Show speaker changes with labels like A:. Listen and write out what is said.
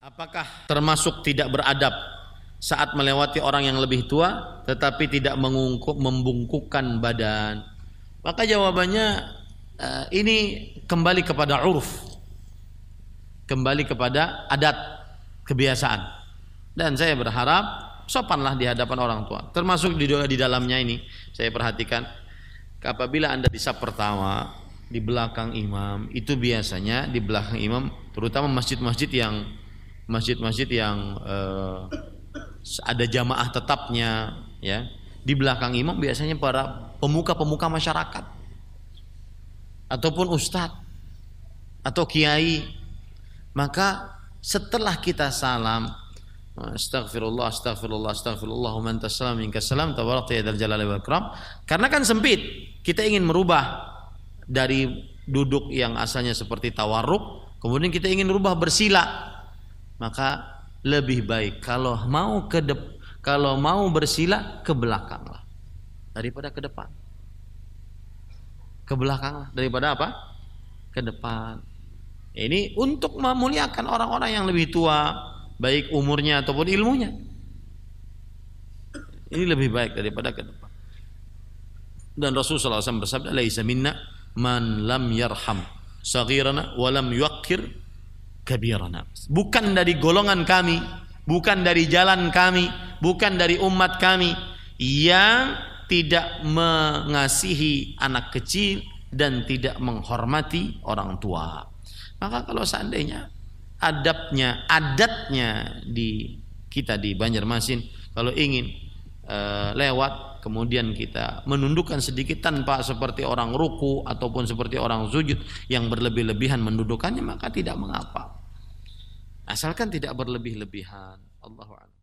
A: Apakah termasuk tidak beradab saat melewati orang yang lebih tua tetapi tidak mengungkup, membungkukkan badan? Maka jawabannya uh, ini kembali kepada uruf. Kembali kepada adat, kebiasaan. Dan saya berharap sopanlah di hadapan orang tua. Termasuk di di dalamnya ini saya perhatikan apabila Anda di sab pertama di belakang imam itu biasanya di belakang imam terutama masjid-masjid yang masjid-masjid yang uh, ada jamaah tetapnya ya. Di belakang imam biasanya para pemuka-pemuka masyarakat. Ataupun ustadz atau kiai. Maka setelah kita salam Astaghfirullah, astaghfirullah, astaghfirullah, man salam, ya ikram. Karena kan sempit, kita ingin merubah dari duduk yang asalnya seperti tawarruk, kemudian kita ingin merubah bersila maka lebih baik kalau mau ke dep kalau mau bersila ke belakang lah. Daripada ke depan. Ke belakang lah. Daripada apa? Ke depan. Ini untuk memuliakan orang-orang yang lebih tua baik umurnya ataupun ilmunya. Ini lebih baik daripada ke depan. Dan Rasulullah SAW bersabda laisa minna man lam yarham saghirana wa lam yuqir kabirana. Bukan dari golongan kami, bukan dari jalan kami, bukan dari umat kami yang tidak mengasihi anak kecil dan tidak menghormati orang tua. Maka kalau seandainya adabnya, adatnya di kita di Banjarmasin kalau ingin e, lewat kemudian kita menundukkan sedikit tanpa seperti orang ruku ataupun seperti orang sujud yang berlebih-lebihan mendudukannya maka tidak mengapa Asalkan tidak berlebih-lebihan. Allahu a'lam.